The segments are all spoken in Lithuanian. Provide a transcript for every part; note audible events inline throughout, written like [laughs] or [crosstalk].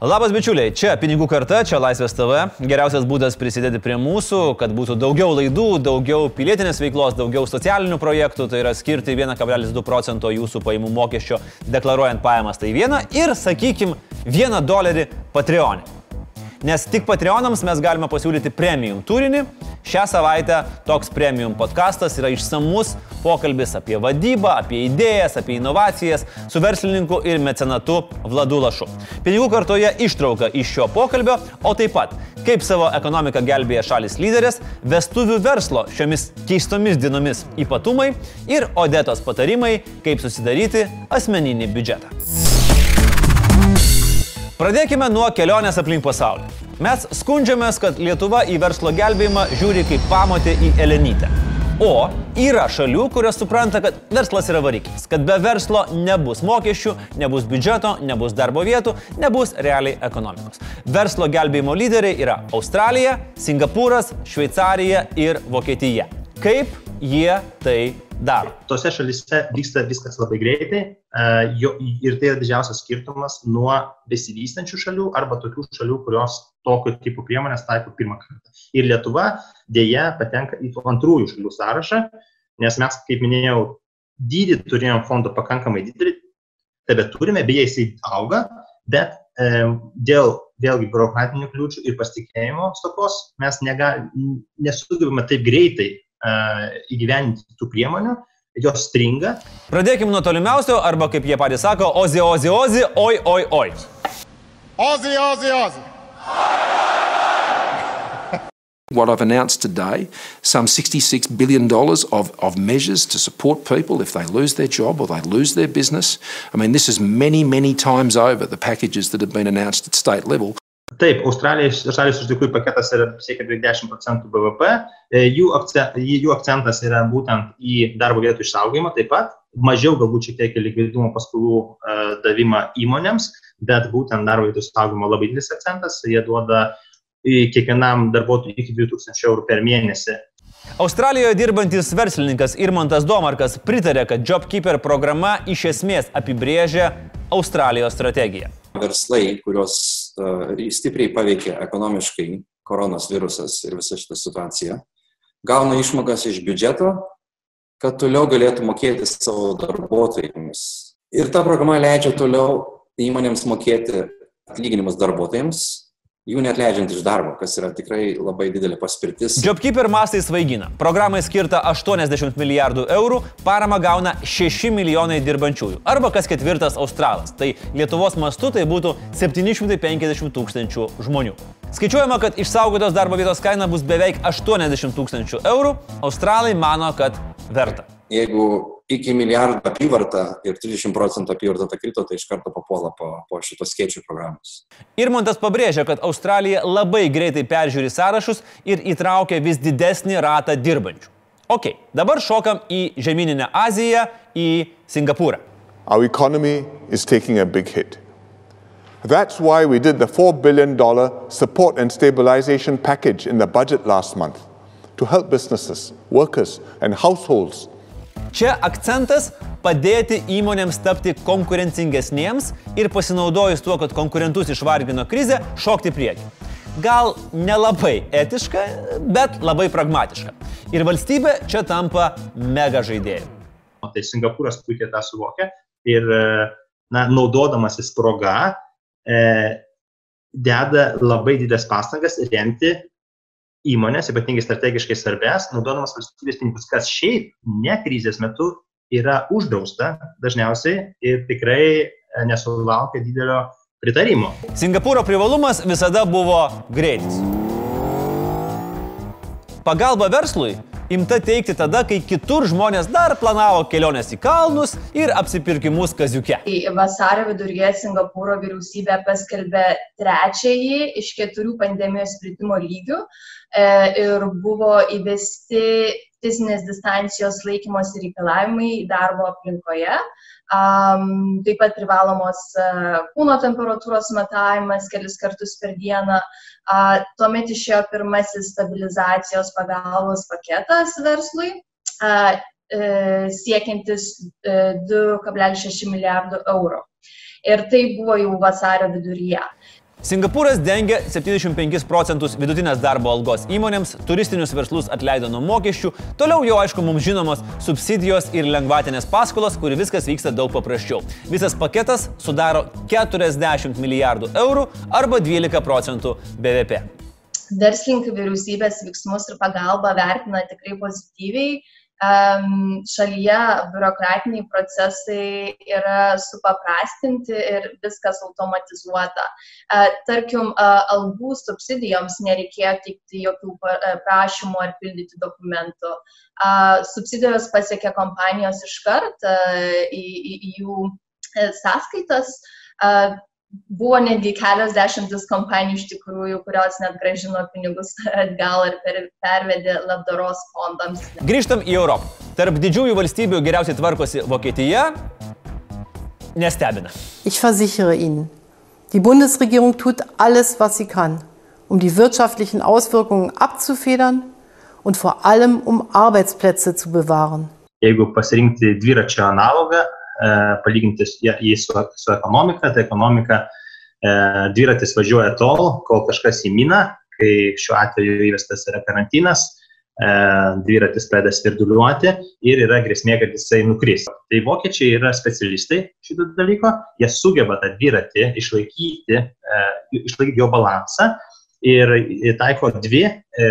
Labas bičiuliai, čia Pinigų karta, čia Laisvės TV. Geriausias būdas prisidėti prie mūsų, kad būtų daugiau laidų, daugiau pilietinės veiklos, daugiau socialinių projektų, tai yra skirti 1,2 procento jūsų pajamų mokesčio deklaruojant pajamas, tai viena ir, sakykime, vieną dolerį Patreonė. Nes tik Patreonams mes galime pasiūlyti premium turinį. Šią savaitę toks premium podcastas yra išsamus pokalbis apie vadybą, apie idėjas, apie inovacijas su verslininku ir mecenatu Vladu Lašu. Pinigų kartoje ištrauka iš šio pokalbio, o taip pat kaip savo ekonomiką gelbėja šalis lyderės, vestuvių verslo šiomis keistomis dienomis ypatumai ir Odetos patarimai, kaip susidaryti asmeninį biudžetą. Pradėkime nuo kelionės aplink pasaulį. Mes skundžiamės, kad Lietuva į verslo gelbėjimą žiūri kaip pamotė į Elenytę. O yra šalių, kurios supranta, kad verslas yra variklis, kad be verslo nebus mokesčių, nebus biudžeto, nebus darbo vietų, nebus realiai ekonomikos. Verslo gelbėjimo lyderiai yra Australija, Singapūras, Šveicarija ir Vokietija. Kaip jie tai daro. Tose šalise vyksta viskas labai greitai uh, ir tai yra didžiausias skirtumas nuo besivystančių šalių arba tokių šalių, kurios tokio tipo priemonės taiko pirmą kartą. Ir Lietuva dėja patenka į tų antrųjų šalių sąrašą, nes mes, kaip minėjau, dydį turėjom fondo pakankamai didelį, tebe turime, beje, jisai auga, bet e, dėl vėlgi biurokratinių kliūčių ir pasitikėjimo stokos mes nega, nesugebame taip greitai įgyveninti tų priemonių, jos stringa. Pradėkime nuo tolimiausio, arba kaip jie patys sako, ozi, ozi, ozi, oi, oi, oi. Ozi, ozi, ozi. [laughs] What I've announced today, some $66 billion of, of measures to support people if they lose their job or they lose their business. I mean, this is many, many times over the packages that have been announced at state level. Taip, Australijos, Australijos iš tikrųjų paketas yra siekia 20 procentų BVP, e, jų, akcent, jų akcentas yra būtent į darbo vietų išsaugojimą taip pat, mažiau galbūt šiek tiek likvidumo paskolų uh, davimą įmonėms, bet būtent darbo vietų išsaugojimo labai didelis akcentas, jie duoda kiekvienam darbuotojui iki 2000 eurų per mėnesį. Australijoje dirbantis verslininkas Irmantas Domarkas pritarė, kad JobKeeper programa iš esmės apibrėžia Australijos strategiją verslai, kurios uh, stipriai paveikia ekonomiškai koronos virusas ir visa šita situacija, gauna išmokas iš biudžeto, kad toliau galėtų mokėti savo darbuotojams. Ir ta programa leidžia toliau įmonėms mokėti atlyginimus darbuotojams, jų net leidžiant iš darbo, kas yra tikrai labai didelė paspirtis. JobKeeper mastai svaigina. Programai skirta 80 milijardų eurų, parama gauna 6 milijonai dirbančiųjų. Arba kas ketvirtas australas. Tai Lietuvos mastu tai būtų 750 tūkstančių žmonių. Skaičiuojama, kad išsaugotos darbo vietos kaina bus beveik 80 tūkstančių eurų. Australai mano, kad verta. Jeigu iki milijardo apyvarta ir 30 procentų apyvarta krito, tai iš karto papuola po, po šitos skėčių programos. Irmontas pabrėžia, kad Australija labai greitai peržiūri sąrašus ir įtraukia vis didesnį ratą dirbančių. Ok, dabar šokam į žemyninę Aziją, į Singapūrą. Our economy is taking a big hit. That's why we did the $4 billion support and stabilization package in the budget last month to help businesses, workers, and households Čia akcentas padėti įmonėms tapti konkurencingesniems ir pasinaudojus tuo, kad konkurentus išvargino krizę, šokti prieki. Gal nelabai etiška, bet labai pragmatiška. Ir valstybė čia tampa mega žaidėjų. Tai Singapūras puikiai tą suvokia ir na, naudodamasis proga e, deda labai didelės pastangas remti įmonės, ypatingai strategiškai svarbės, naudodamas valstybės pinigus, kas šiaip ne krizės metu yra uždrausta dažniausiai ir tikrai e, nesulaukia didelio pritarimo. Singapūro privalumas visada buvo greitis. Pagalba verslui imta teikti tada, kai kitur žmonės dar planavo keliones į kalnus ir apsipirkimus kaziuke. Vasario viduryje Singapūro vyriausybė paskelbė trečiąjį iš keturių pandemijos plitimo lygių E, ir buvo įvesti fizinės distancijos laikymosi reikalavimai darbo aplinkoje. Um, taip pat privalomos uh, kūno temperatūros matavimas kelis kartus per dieną. Uh, tuomet išėjo pirmasis stabilizacijos pagalbos paketas verslui, uh, siekiantis uh, 2,6 milijardų eurų. Ir tai buvo jau vasario viduryje. Singapūras dengia 75 procentus vidutinės darbo algos įmonėms, turistinius verslus atleido nuo mokesčių, toliau jau aišku mums žinomos subsidijos ir lengvatinės paskolos, kur viskas vyksta daug paprasčiau. Visas paketas sudaro 40 milijardų eurų arba 12 procentų BVP. Verslininkai vyriausybės veiksmus ir pagalbą vertina tikrai pozityviai šalyje biurokratiniai procesai yra supaprastinti ir viskas automatizuota. Tarkim, algų subsidijoms nereikėjo teikti jokių prašymų ar pildyti dokumentų. Subsidijos pasiekė kompanijos iškart į, į, į jų e, sąskaitas buvo netgi kelios dešimtis kompanijų iš tikrųjų, kurios net gražino pinigus [laughs] atgal ir per, pervedė labdaros fondams. Grįžtam į Europą. Tarp didžiųjų valstybių geriausiai tvarkosi Vokietija. Nestebina. Ich versichere Ihnen, die Bundesregierung tut alles, was sie kann, um die wirtschaftlichen Auswirkungen abzufedern und vor allem um Arbeitsplätze zu bewahren. Jeigu pasirinkti dviračio analogą, palyginti jį su, su ekonomika, tai ekonomika e, dviratis važiuoja tol, kol kažkas įmina, kai šiuo atveju įvestas yra karantinas, e, dviratis pradeda svirduliuoti ir yra grėsmė, kad jisai nukris. Tai vokiečiai yra specialistai šito dalyko, jie sugeba tą dviratį išlaikyti, išlaikyti jo balansą ir taiko dvi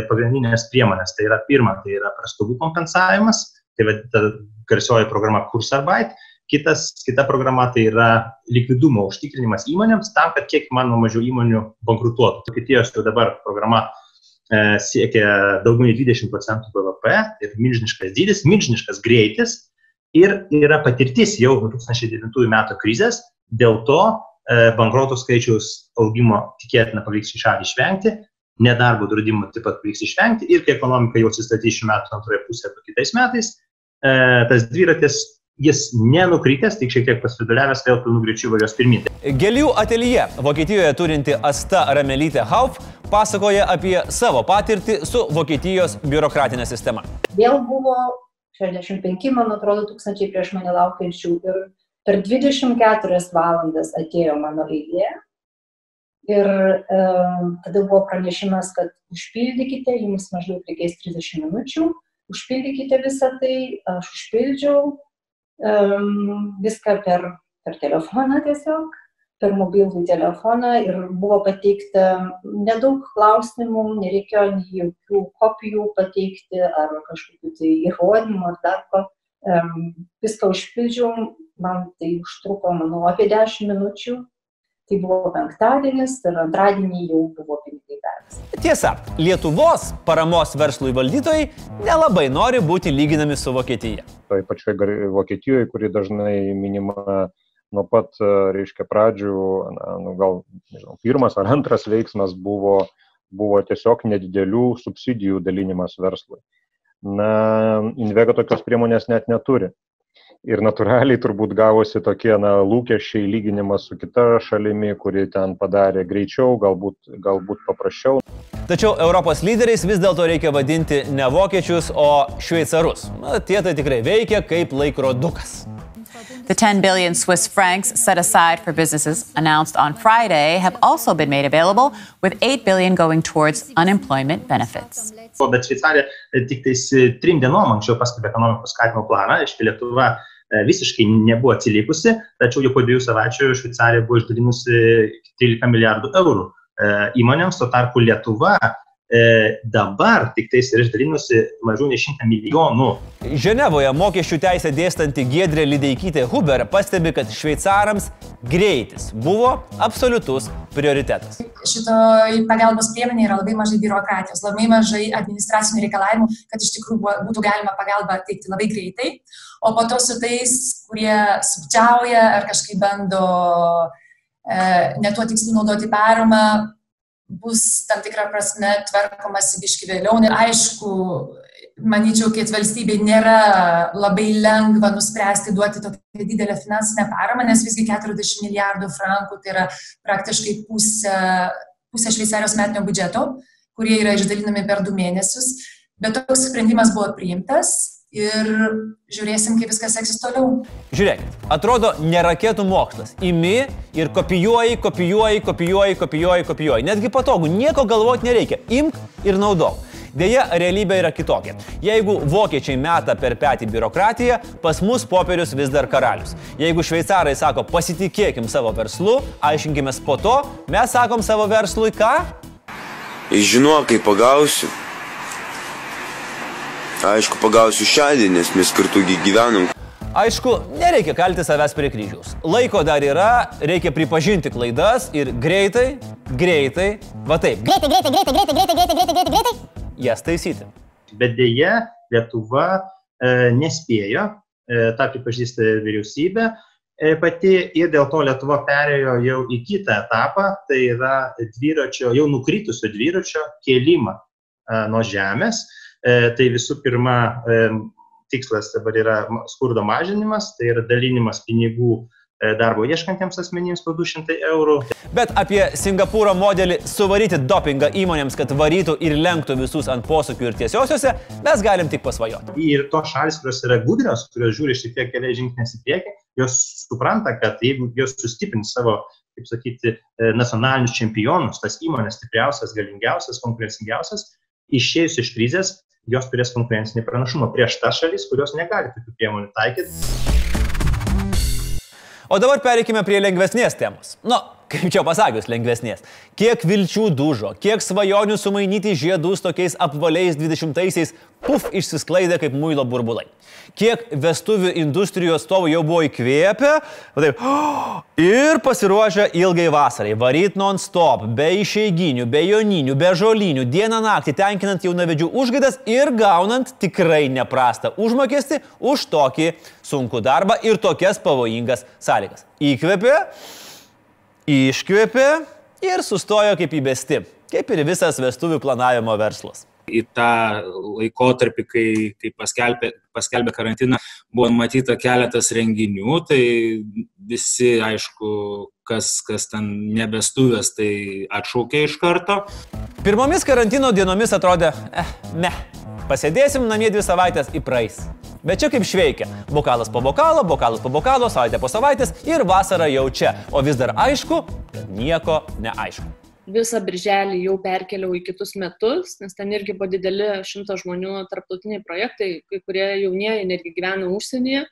pagrindinės priemonės. Tai yra pirma, tai yra prastovų kompensavimas, tai vadinasi garsioji programa Kursarbeit Kitas, kita programa tai yra likvidumo užtikrinimas įmonėms tam, kad kiek įmanoma mažiau įmonių bankrutuotų. Vokietijos jau dabar programa e, siekia daugiau nei 20 procentų BVP, tai milžiniškas dydis, milžiniškas greitis ir yra patirtis jau 2009 metų krizės, dėl to e, bankruotų skaičiaus augimo tikėtina pavyks į šalį išvengti, nedarbo draudimo taip pat pavyks išvengti ir kai ekonomika jau atsistatys šių metų antroje pusėje arba kitais metais, e, tas dviratis jis nenukritęs, tik šiek tiek pasviduliavęs, vėl pilnu greičiu važiuos pirmyn. Gėlių atelje Vokietijoje turinti Asta Ramelytė Hauf pasakoja apie savo patirtį su Vokietijos biurokratinė sistema. Vėl buvo 65, man atrodo, tūkstančiai prieš mane laukiančių ir per 24 valandas atėjo mano eilė. Ir e, tada buvo pranešimas, kad užpildykite, jums maždaug reikės 30 minučių, užpildykite visą tai, aš užpildžiau, um, viską per, per telefoną tiesiog, per mobilų telefoną ir buvo pateikta nedaug klausimų, nereikėjo nei jokių kopijų pateikti ar kažkokių tai įrodymų ar dar ko. Um, viską užpildžiau, man tai užtruko, manau, apie 10 minučių. Tai buvo penktadienis ir antradienį jau buvo pinigai pervesti. Tiesa, Lietuvos paramos verslui valdytojai nelabai nori būti lyginami su Vokietija toj pačioj Vokietijoje, kuri dažnai minima nuo pat, reiškia, pradžių, na, nu, gal, nežinau, pirmas ar antras veiksmas buvo, buvo tiesiog nedidelių subsidijų dalinimas verslui. Na, Invega tokios priemonės net neturi. Ir natūraliai turbūt gavosi tokie na, lūkesčiai lyginimas su kita šalimi, kuri ten padarė greičiau, galbūt, galbūt paprasčiau. Tačiau Europos lyderiais vis dėlto reikia vadinti ne vokiečius, o šveicarus. Na, tie tai tikrai veikia kaip laikrodukas. The 10 billion Swiss francs set aside for businesses announced on Friday have also been made available, with 8 billion going towards unemployment benefits. Bet Šveicarija tik tais trim dienom anksčiau paskelbė ekonomikos skatimo planą, iš Lietuva visiškai nebuvo atsilikusi, tačiau jau po dviejų savaičių Šveicarija buvo išdalinusi 13 milijardų eurų įmonėms, tuo tarpu Lietuva e, dabar tik tais yra išdalinusi mažiau nei 100 milijonų. Ženevoje mokesčių teisę dėstanti Gedrė Lideikytė Huber pastebi, kad šveicarams greitis buvo absoliutus prioritetas. Šito pagalbos priemonė yra labai mažai biurokratijos, labai mažai administracinių reikalavimų, kad iš tikrųjų būtų galima pagalbą teikti labai greitai. O po to su tais, kurie sukčiauja ar kažkaip bando e, netuo tikslu naudoti paramą, bus tam tikrą prasme tvarkomasi biški vėliau. Aišku, manyčiau, kad valstybei nėra labai lengva nuspręsti duoti tokią didelę finansinę paramą, nes visgi 40 milijardų frankų tai yra praktiškai pusė, pusė Šveicarijos metinio biudžeto, kurie yra išdalinami per du mėnesius. Bet toks sprendimas buvo priimtas ir žiūrėsim, kaip viskas seksis toliau. Žiūrėkit, atrodo, ne raketų mokslas. Imi ir kopijuoji, kopijuoji, kopijuoji, kopijuoji, kopijuoji. Netgi patogu, nieko galvoti nereikia. Imk ir naudok. Deja, realybė yra kitokia. Jeigu vokiečiai meta per petį biurokratiją, pas mus popierius vis dar karalius. Jeigu šveicarai sako pasitikėkim savo verslu, aiškinkime po to, mes sakom savo verslui ką? Žinau, kaip pagausiu. Aišku, pagausiu šiandien, nes mes kartu gyvenam. Aišku, nereikia kalti savęs prie kryžiaus. Laiko dar yra, reikia pripažinti klaidas ir greitai, greitai, va taip. Greitai, greitai, greitai, greitai, greitai, greitai, greitai, greitai, greitai. Jas taisyti. Bet dėja, Lietuva e, nespėjo, e, tą pripažįsta vyriausybė e, pati ir dėl to Lietuva perėjo jau į kitą etapą, tai yra dviračio, jau nukritusio dviračio kėlimą e, nuo žemės. E, tai visų pirma, e, tikslas dabar yra skurdo mažinimas, tai yra dalinimas pinigų e, darbo ieškantiems asmenims po 200 eurų. Bet apie Singapūro modelį suvaryti dopingą įmonėms, kad varytų ir lenktų visus ant posūkių ir tiesiosiuose, mes galim tik pasvajoti. Ir tos šalis, kurios yra gudrios, kurios žiūri šiek tiek keliais žingsniais į priekį, jos supranta, kad jeigu jos sustiprins savo kaip sakyti, nacionalinius čempionus, tas įmonės stipriausias, galingiausias, konkurencingiausias, išėjus iš krizės, jos turės konkurencinį pranašumą prieš tas šalis, kurios negali tokių priemonių taikyti. O dabar pereikime prie lengvesnės temos. Nu, kaip čia pasakius, lengvesnės. Kiek vilčių dužo, kiek svajonių sumainyti žiedus tokiais apvaliais 20-aisiais, puf, išsisklaidė kaip muilo burbulai. Kiek vestuvių industrijos atstovų jau buvo įkvėpę taip, [gasps] ir pasiruošę ilgai vasarai, varyt non-stop, be išeiginių, be joninių, be žolinių, dieną naktį tenkinant jaunavedžių užgaidas ir gaunant tikrai neprastą užmokestį už tokį sunkų darbą ir tokias pavojingas sąlygas. Įkvėpė, iškvėpė ir sustojo kaip įbesti, kaip ir visas vestuvių planavimo verslas į tą laikotarpį, kai, kai paskelbė, paskelbė karantiną, buvo matyta keletas renginių, tai visi, aišku, kas, kas ten nebestuvės, tai atšaukė iš karto. Pirmomis karantino dienomis atrodė, eh, ne, pasėdėsim namie dvi savaitės įpraeis. Bet čia kaip šveikia. Bokalas po bokalo, bokalas po bokalo, savaitė po savaitės ir vasara jau čia. O vis dar aišku, kad nieko neaišku visą birželį jau perkeliau į kitus metus, nes ten irgi buvo dideli šimto žmonių tarptautiniai projektai, kai kurie jaunieji netgi gyvena užsienyje.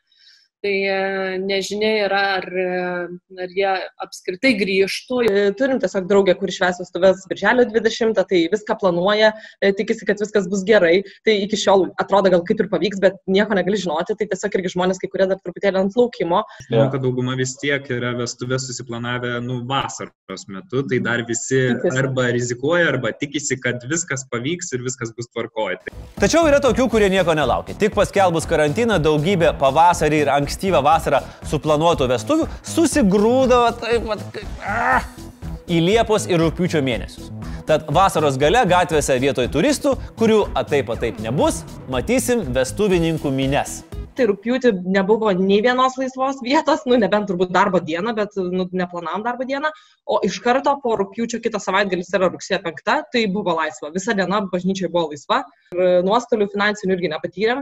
Tai e, nežinia yra, ar, e, ar jie apskritai grįžtų. E, turim tiesiog draugę, kur išves vestuvės birželio 20, tai viską planuoja, tikisi, kad viskas bus gerai. Tai iki šiol atrodo gal kaip ir pavyks, bet nieko negali žinoti. Tai tiesiog irgi žmonės, kai kurie dar truputėlį ant laukimo. Manau, kad dauguma vis tiek yra vestuvės susiplanavę, nu, vasaros metu, tai dar visi tikisi. arba rizikuoja, arba tikisi, kad viskas pavyks ir viskas bus tvarkoje. Tačiau yra tokių, kurie nieko nelaukia. Tik paskelbus karantiną daugybė pavasarį ir anksti ankstyvą vasarą suplanuotų vestuvių susigrūdavo taip pat ah, į Liepos ir Rūpiučio mėnesius. Tad vasaros gale gatvėse vietoj turistų, kurių ataip ataip nebus, matysim vestuvininkų mines tai rūpjūtį nebuvo nei vienos laisvos vietos, nu, nebent turbūt darbo dieną, bet nu, neplanavom darbo dieną, o iš karto po rūpjūčio kitą savaitgalį yra rugsėjo penkta, tai buvo laisva. Visa diena bažnyčiai buvo laisva nuostolių finansinių irgi nepatyrėm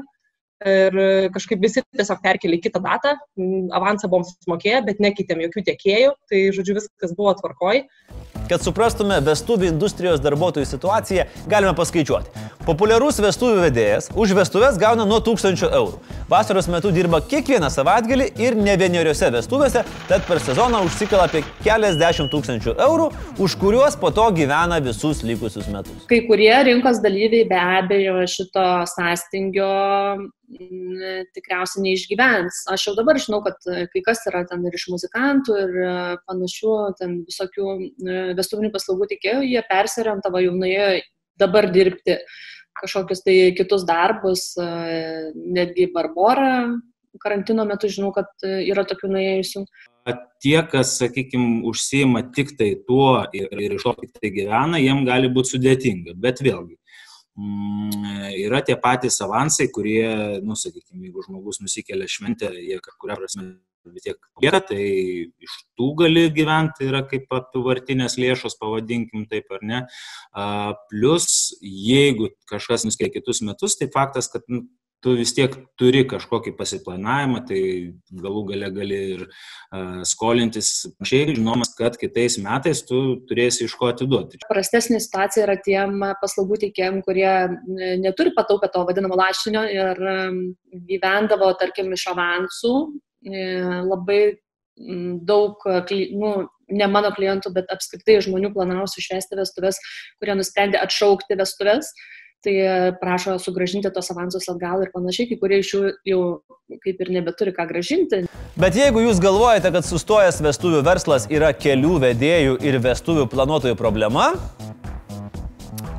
ir kažkaip visi tiesiog perkelė į kitą datą, avansą buvom sumokėję, bet nekeitėm jokių tiekėjų, tai žodžiu viskas buvo tvarkoj. Kad suprastume vestuvių industrijos darbuotojų situaciją, galime paskaičiuoti. Populiarus vestuvių vedėjas už vestuves gauna nuo 1000 eurų. Vasaros metu dirba kiekvieną savaitgalį ir ne vieneriose vestuvėse, tad per sezoną užsikala apie keliasdešimt tūkstančių eurų, už kuriuos po to gyvena visus likusius metus. Kai kurie rinkos dalyviai be abejo šito sąstingio tikriausiai neišgyvens. Aš jau dabar žinau, kad kai kas yra ten ir iš muzikantų, ir e, panašių, ten visokių e, vestuvinių paslaugų tikėjų, jie persiorientavo jau nuėjo dabar dirbti kažkokius tai kitus darbus, netgi Barbora karantino metu žinau, kad yra tokių nuėjusių. Tie, kas, sakykime, užsima tik tai tuo ir, ir iš to tik tai gyvena, jiem gali būti sudėtinga. Bet vėlgi, Mm, yra tie patys avansai, kurie, nu, sakykime, jeigu žmogus nusikelia šventę, jie kažkuria prasme vis tiek lieka, tai iš tų gali gyventi, yra kaip apivartinės lėšos, pavadinkim taip ar ne. Plus, jeigu kažkas nuskėlė kitus metus, tai faktas, kad nu, tu vis tiek turi kažkokį pasiplanavimą, tai galų gale gali ir uh, skolintis, šiaip žinomas, kad kitais metais tu turėsi iš ko atiduoti. Prastesnė situacija yra tiem paslaugų teikėjim, kurie neturi pataupę to vadinamo lašinio ir gyvendavo, tarkim, iš avansų labai daug, nu, ne mano klientų, bet apskritai žmonių planavusių švesti vestuvės, kurie nusprendė atšaukti vestuvės tai prašo sugražinti tos avansus atgal ir panašiai, kai kurie iš jų jau kaip ir nebeturi ką gražinti. Bet jeigu jūs galvojate, kad sustojęs vestuvių verslas yra kelių vedėjų ir vestuvių planuotojų problema,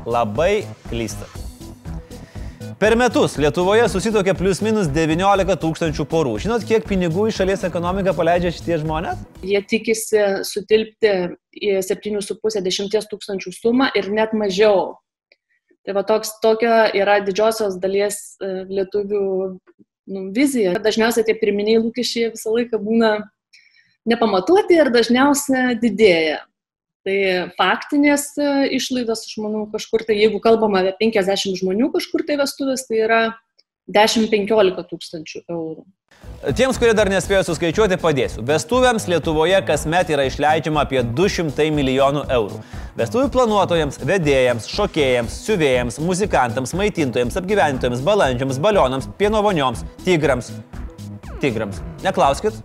labai klysta. Per metus Lietuvoje susitokia plius minus 19 tūkstančių porų. Žinot, kiek pinigų į šalies ekonomiką paleidžia šitie žmonės? Jie tikisi sutilpti į 7,5-10 tūkstančių sumą ir net mažiau Tai va toks, tokia yra didžiosios dalies e, lietuvių nu, vizija. Dažniausiai tie pirminiai lūkesčiai visą laiką būna nepamatuoti ir dažniausiai didėja. Tai faktinės e, išlaidos, aš manau, kažkur tai, jeigu kalbame apie 50 žmonių kažkur tai vestuvės, tai yra 10-15 tūkstančių eurų. Tiems, kurie dar nespėjo suskaičiuoti, padėsiu. Vestuvėms Lietuvoje kasmet yra išleidžiama apie 200 milijonų eurų. Vestuvių planuotojams, vedėjams, šokėjams, siuvėjams, muzikantams, maitintojams, apgyventojams, balandžiams, balionams, pienovonioms, tigrams. Tigrams. Neklauskit,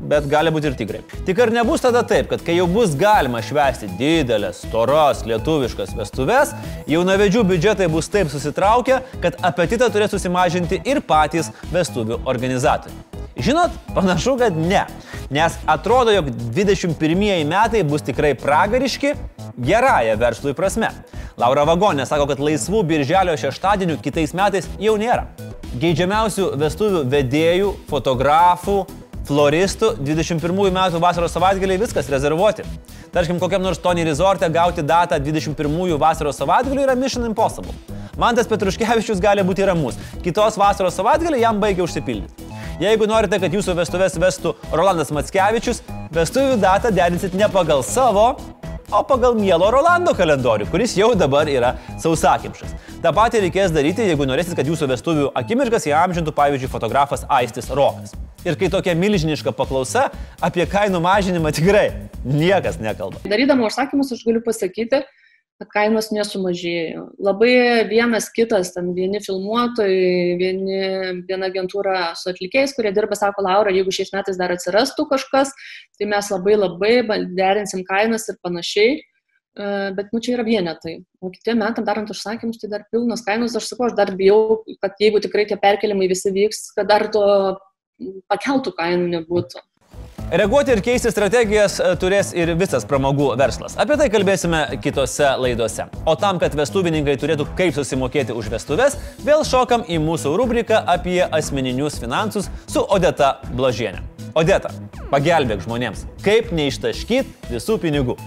bet gali būti ir tigrai. Tik ar nebus tada taip, kad kai jau bus galima švęsti didelės, storos, lietuviškas vestuves, jaunavedžių biudžetai bus taip susitraukę, kad apetitą turės susimažinti ir patys vestuvių organizatoriai. Žinot, panašu, kad ne. Nes atrodo, jog 21 metai bus tikrai pragariški gerąją verslui prasme. Laura Vagonė sako, kad laisvų birželio šeštadienių kitais metais jau nėra. Geidžiamiausių vestuvių vedėjų, fotografų, floristų 21 metų vasaros savaitgaliai viskas rezervuoti. Tarkim, kokiam nors Tony Resort'e gauti datą 21 vasaros savaitgalių yra Mission Impossible. Mantas Petruškevičius gali būti ramus, kitos vasaros savaitgaliai jam baigia užsipildyti. Jeigu norite, kad jūsų vestuvės vestų Rolandas Matskevičius, vestuvių datą derinsit ne pagal savo, o pagal mielo Rolando kalendorių, kuris jau dabar yra sausakimšas. Ta pati reikės daryti, jeigu norėsit, kad jūsų vestuvių akimirkas įamžintų, pavyzdžiui, fotografas Aistis Rokas. Ir kai tokia milžiniška paklausa, apie kainų mažinimą tikrai niekas nekalba. Darydama užsakymus aš galiu pasakyti, kad kainos nesumažėjo. Labai vienas kitas, ten vieni filmuotojai, vieni, viena agentūra su atlikėjais, kurie dirba, sako, Laura, jeigu šiais metais dar atsirastų kažkas, tai mes labai labai derinsim kainas ir panašiai. E, bet, nu, čia yra vienetai. O kitiem metam darant užsakymus, tai dar pilnas kainos. Aš sakau, aš dar bijau, kad jeigu tikrai tie perkelimai visi vyks, kad dar to pakeltų kainų nebūtų. Reaguoti ir keisti strategijas e, turės ir visas pramogų verslas. Apie tai kalbėsime kitose laidose. O tam, kad vestuvininkai turėtų kaip susimokėti už vestuves, vėl šokam į mūsų rubriką apie asmeninius finansus su Odeta Blažienė. Odeta, pagelbėk žmonėms, kaip neištaškyti visų pinigų.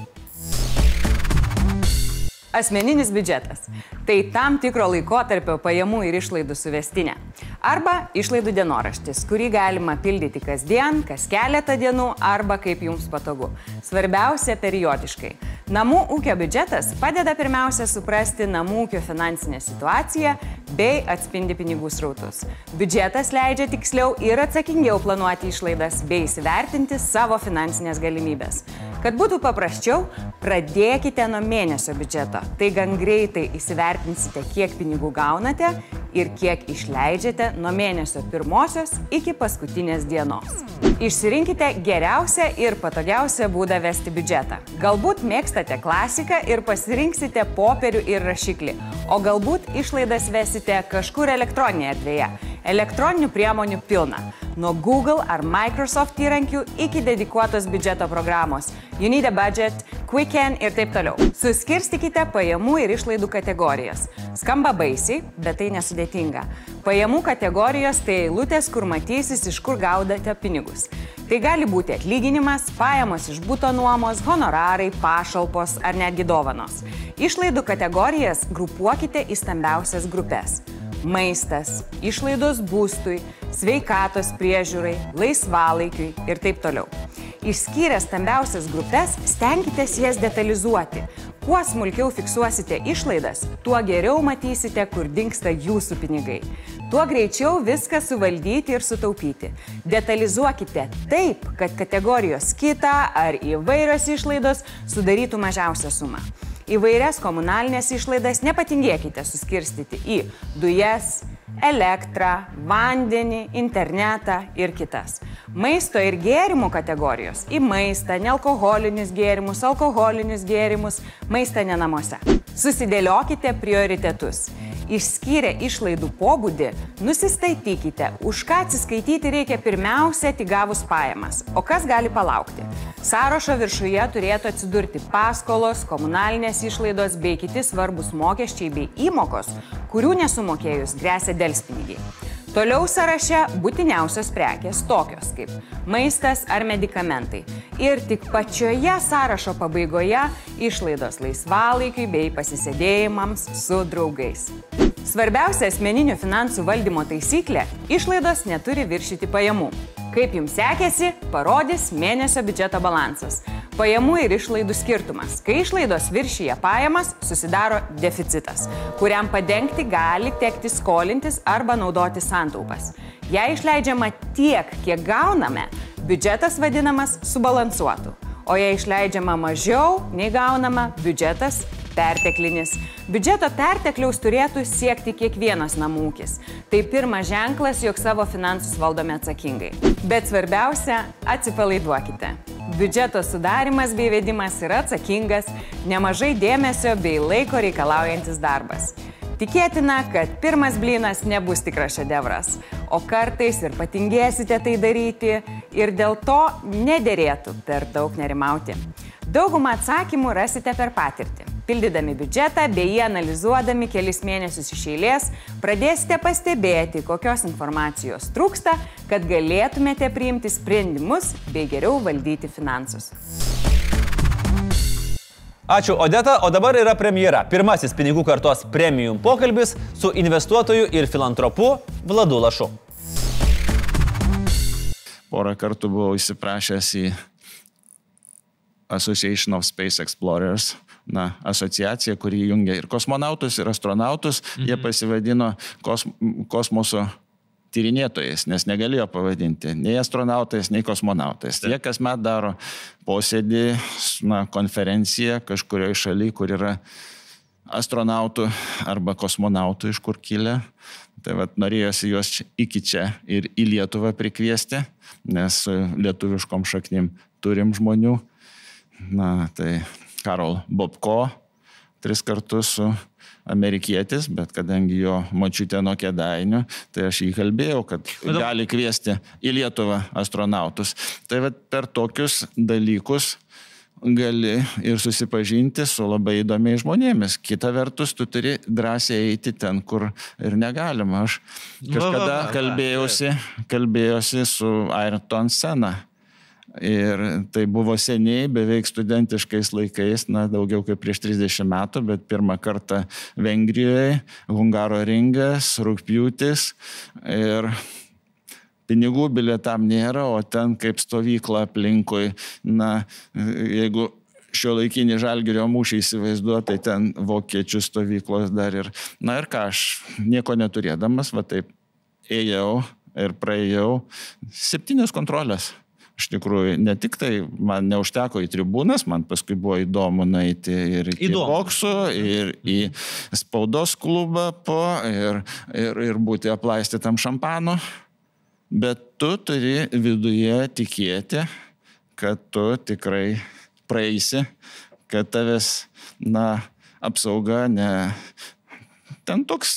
Asmeninis biudžetas - tai tam tikro laikotarpio pajamų ir išlaidų suvestinė. Arba išlaidų dienoraštis, kurį galima pildyti kasdien, kas keletą dienų arba kaip jums patogu. Svarbiausia - periodiškai. Namų ūkio biudžetas padeda pirmiausia suprasti namų ūkio finansinę situaciją bei atspindi pinigų srautus. Biudžetas leidžia tiksliau ir atsakingiau planuoti išlaidas bei įsivertinti savo finansinės galimybės. Kad būtų paprasčiau, pradėkite nuo mėnesio biudžeto. Tai gan greitai įsivertinsite, kiek pinigų gaunate ir kiek išleidžiate nuo mėnesio pirmosios iki paskutinės dienos. Išsirinkite geriausią ir patogiausią būdą vesti biudžetą. Galbūt mėgstate klasiką ir pasirinksite popierių ir rašiklį, o galbūt išlaidas vesite kažkur elektroninėje erdvėje. Elektroninių priemonių pilna nuo Google ar Microsoft įrankių iki dedikuotos biudžeto programos You Need a Budget, Quicken ir taip toliau. Suskirstykite pajamų ir išlaidų kategorijas. Skamba baisiai, bet tai nesudėtinga. Pajamų kategorijos tai eilutės, kur matysis, iš kur gaudate pinigus. Tai gali būti atlyginimas, pajamos iš būto nuomos, honorarai, pašalpos ar netgi dovanos. Išlaidų kategorijas grupuokite į stambiausias grupės maistas, išlaidos būstui, sveikatos priežiūrai, laisvalaikiui ir taip toliau. Išskyrę stambiausias grupės, stenkitės jas detalizuoti. Kuo smulkiau fiksuosite išlaidas, tuo geriau matysite, kur dinksta jūsų pinigai. tuo greičiau viską suvaldyti ir sutaupyti. Detalizuokite taip, kad kategorijos kita ar įvairios išlaidos sudarytų mažiausią sumą. Įvairias komunalinės išlaidas nepatingėkite suskirstyti į dujas, elektrą, vandenį, internetą ir kitas. Maisto ir gėrimų kategorijos į maistą, nealkoholinius gėrimus, alkoholinius gėrimus, maistą ne namuose. Susidėliokite prioritetus. Išskyrę išlaidų pobūdį, nusistatykite, už ką atsiskaityti reikia pirmiausia tik gavus pajamas, o kas gali palaukti. Sąrašo viršuje turėtų atsidurti paskolos, komunalinės išlaidos bei kiti svarbus mokesčiai bei įmokos, kurių nesumokėjus grėsia dėlspinigiai. Toliau sąraše būtiniausios prekės tokios kaip maistas ar medikamentai. Ir tik pačioje sąrašo pabaigoje išlaidos laisvalaikiui bei pasisėdėjimams su draugais. Svarbiausia asmeninių finansų valdymo taisyklė - išlaidos neturi viršyti pajamų. Kaip jums sekėsi, parodys mėnesio biudžeto balansas. Pajamų ir išlaidų skirtumas. Kai išlaidos viršyje pajamas, susidaro deficitas, kuriam padengti gali tekti skolintis arba naudoti santaupas. Jei išleidžiama tiek, kiek gauname, biudžetas vadinamas subalansuotu. O jei išleidžiama mažiau nei gaunama, biudžetas perteklinis. Biudžeto pertekliaus turėtų siekti kiekvienas namūkis. Tai pirmas ženklas, jog savo finansus valdome atsakingai. Bet svarbiausia - atsipalaiduokite. Biudžeto sudarimas bei vedimas yra atsakingas, nemažai dėmesio bei laiko reikalaujantis darbas. Tikėtina, kad pirmas blynas nebus tikras šedevras, o kartais ir patingėsite tai daryti ir dėl to nederėtų per daug nerimauti. Daugumą atsakymų rasite per patirtį. Pildydami biudžetą bei jį analizuodami kelis mėnesius iš eilės, pradėsite pastebėti, kokios informacijos trūksta, kad galėtumėte priimti sprendimus bei geriau valdyti finansus. Ačiū Odeta, o dabar yra premjera. Pirmasis pinigų kartos premium pokalbis su investuotoju ir filantropu Vladu Lašu. Porą kartų buvau įsiprašęs į Association of Space Explorers, na, asociacija, kuri jungia ir kosmonautus, ir astronautus. Mhm. Jie pasivadino kos, kosmoso tyrinėtojais, nes negalėjo pavadinti nei astronautais, nei kosmonautais. Jie kasmet daro posėdį, na, konferenciją kažkurioje šalyje, kur yra astronautų arba kosmonautų iš kur kilę. Tai vad norėjosi juos iki čia ir į Lietuvą prikviesti, nes lietuviškom šaknim turim žmonių. Na, tai Karol Bobko tris kartus su amerikietis, bet kadangi jo močiutė nuo kėdainių, tai aš jį kalbėjau, kad gali kviesti į Lietuvą astronautus. Tai vat, per tokius dalykus gali ir susipažinti su labai įdomiais žmonėmis. Kita vertus, tu turi drąsiai eiti ten, kur ir negalima. Aš kažkada kalbėjausi, kalbėjausi su Ayrton Sena Ir tai buvo seniai, beveik studentiškais laikais, na, daugiau kaip prieš 30 metų, bet pirmą kartą Vengrijoje, Hungaro ringas, rūpjūtis. Ir pinigų bilietam nėra, o ten kaip stovykla aplinkui, na, jeigu šio laikinį žalgerio mūšį įsivaizduoju, tai ten vokiečių stovyklos dar ir, na ir ką, aš nieko neturėdamas, va taip ėjau ir praėjau septynios kontrolės iš tikrųjų, ne tik tai man neužteko į tribūnas, man paskui buvo įdomu nueiti ir į boksų, ir į spaudos klubą po, ir, ir, ir būti aplaistytam šampanu. Bet tu turi viduje tikėti, kad tu tikrai praeisi, kad tavęs, na, apsauga ne, ten toks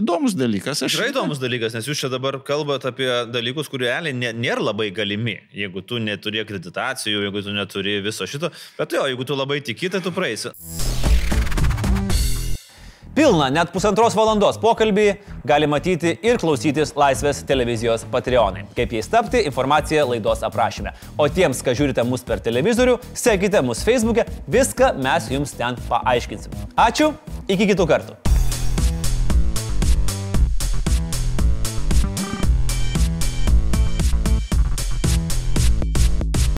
įdomus dalykas. Aš... Tikrai įdomus dalykas, nes jūs čia dabar kalbate apie dalykus, kurie realiai nėra labai galimi. Jeigu tu neturi akreditacijų, jeigu tu neturi viso šito, bet jo, jeigu tu labai tiki, tai tu praeisi. Pilna, net pusantros valandos pokalbį gali matyti ir klausytis Laisvės televizijos Patreonai. Kaip jais tapti, informacija laidos aprašyme. O tiems, kas žiūrite mus per televizorių, sekite mus Facebook'e, viską mes jums ten paaiškinsim. Ačiū, iki kitų kartų.